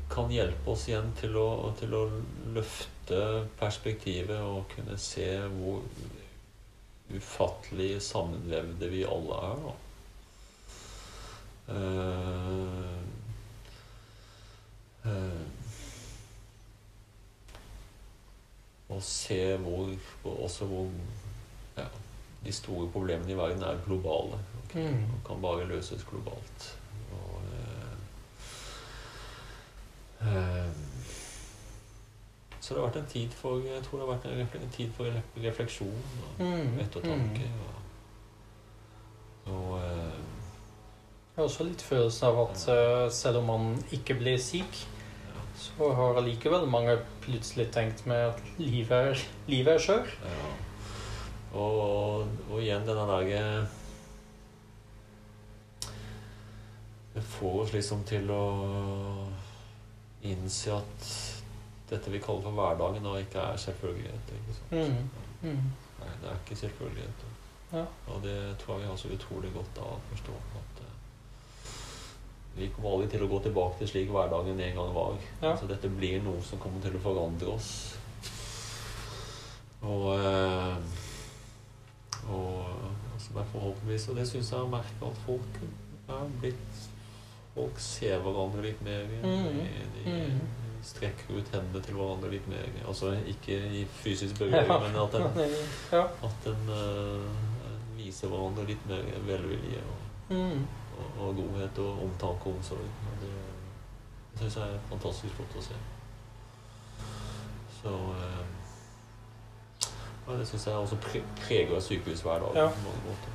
B: kan hjelpe oss igjen til å, til å løfte perspektivet og kunne se hvor ufattelig sammenvevde vi alle er. Da. Uh, uh, og se hvor, hvor- også hvor ja, de store problemene i verden er globale. Okay?
A: Mm.
B: og kan bare løses globalt. Og, eh, eh, så det har vært en tid for jeg tror det har vært en, tid for refleksjon og
A: Mm.
B: ettertanke.
A: Mm.
B: Og, og eh,
A: Jeg har også litt følelsen av at ja. selv om man ikke blir syk, så har allikevel mange plutselig tenkt med at livet er, livet er skjør.
B: Ja. Og, og igjen denne dagen Det får oss liksom til å innse at dette vi kaller for hverdagen, da ikke er selvfølgelighet. Ikke sant?
A: Mm. Mm.
B: Nei, det er ikke selvfølgeligheter.
A: Ja.
B: Og det tror jeg vi har så utrolig godt av å forstå. At uh, vi kommer aldri til å gå tilbake til slik hverdagen en gang var.
A: Ja.
B: Altså, dette blir noe som kommer til å forandre oss. Og, eh, og er forhåpentligvis Og det syns jeg har merka at folk er blitt Folk ser hverandre litt mer.
A: Mm.
B: De, de
A: Mm.
B: strekker ut hendene til hverandre litt mer. Altså ikke i fysisk berøring, men at en,
A: ja.
B: at en uh, viser hverandre litt mer velvilje og,
A: Mm.
B: og, og godhet og omtanke og omsorg. Og det syns jeg er fantastisk flott å se. Så uh, Det syns jeg også pre preger dag
A: Ja.
B: på mange måter.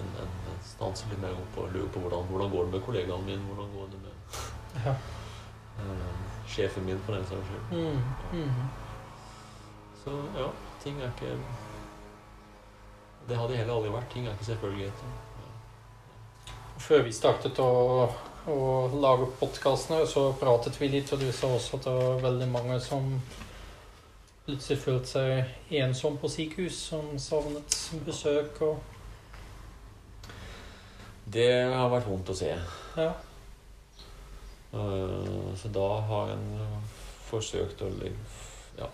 B: En, en stanser litt mer opp og lurer på hvordan, hvordan går det med kollegaene mine, hvordan går det med
A: ja.
B: uh, sjefen min, for den saks skyld.
A: Mm. Mm.
B: Så ja, ting er ikke Det har det heller aldri vært. Ting er ikke selvfølgeligheter.
A: Før vi startet å, å lage podkastene, så pratet vi litt, og du sa også at det var veldig mange som plutselig følte seg ensom på sykehus, som savnet besøk og
B: Det har vært vondt å se.
A: Ja.
B: Eh, Så da har en forsøkt å ja,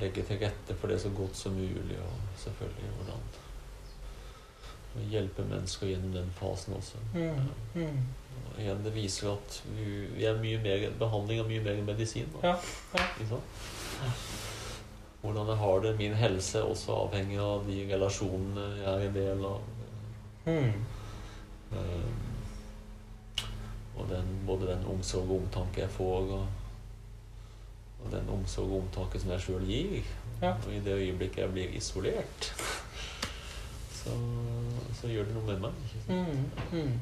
B: legge til rette for det så godt som mulig, og selvfølgelig hvordan å hjelpe mennesker gjennom den fasen også.
A: Mm. Mm.
B: Og igjen, det viser at vi, vi er mye mer behandling og mye mer medisin.
A: Ja, ja.
B: Hvordan jeg har det, min helse, er også avhengig av de relasjonene jeg er en del av.
A: Mm.
B: Um, og den, både den omsorg og omtanke jeg får, og, og den omsorg og omtanke som jeg sjøl gir.
A: Ja.
B: Og i det øyeblikket jeg blir isolert, så, så gjør det noe med meg.
A: Mm. Mm.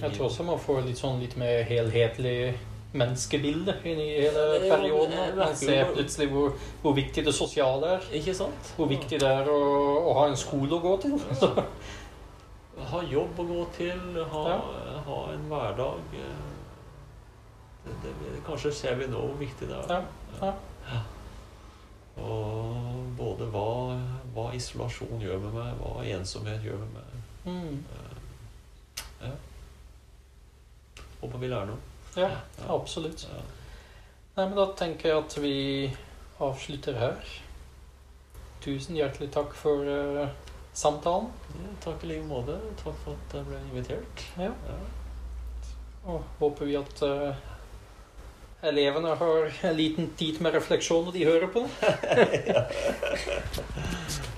A: Jeg tror også man får litt sånn litt mer helhetlig menneskebilde inn i hele perioden. Man ser plutselig hvor, hvor viktig det sosiale er.
B: Ikke sant?
A: Hvor viktig det er å, å ha en skole å gå til.
B: Ha jobb å gå til, ha,
A: Ja.
B: ha en hverdag. eh, det, det, kanskje ser vi nå hvor viktig det er.
A: Ja, ja.
B: Og både hva, hva isolasjon gjør med meg, hva ensomhet gjør med meg.
A: Mm.
B: Ja. Håper vi lærer noe.
A: Ja, absolutt.
B: Ja.
A: Nei, men da tenker jeg at vi avslutter her. Tusen hjertelig takk for eh, samtalen.
B: Ja, takk i like måte. Takk for at jeg ble invitert.
A: Ja.
B: Ja.
A: Og håper vi at uh, elevene har en liten tid med refleksjon når de hører på.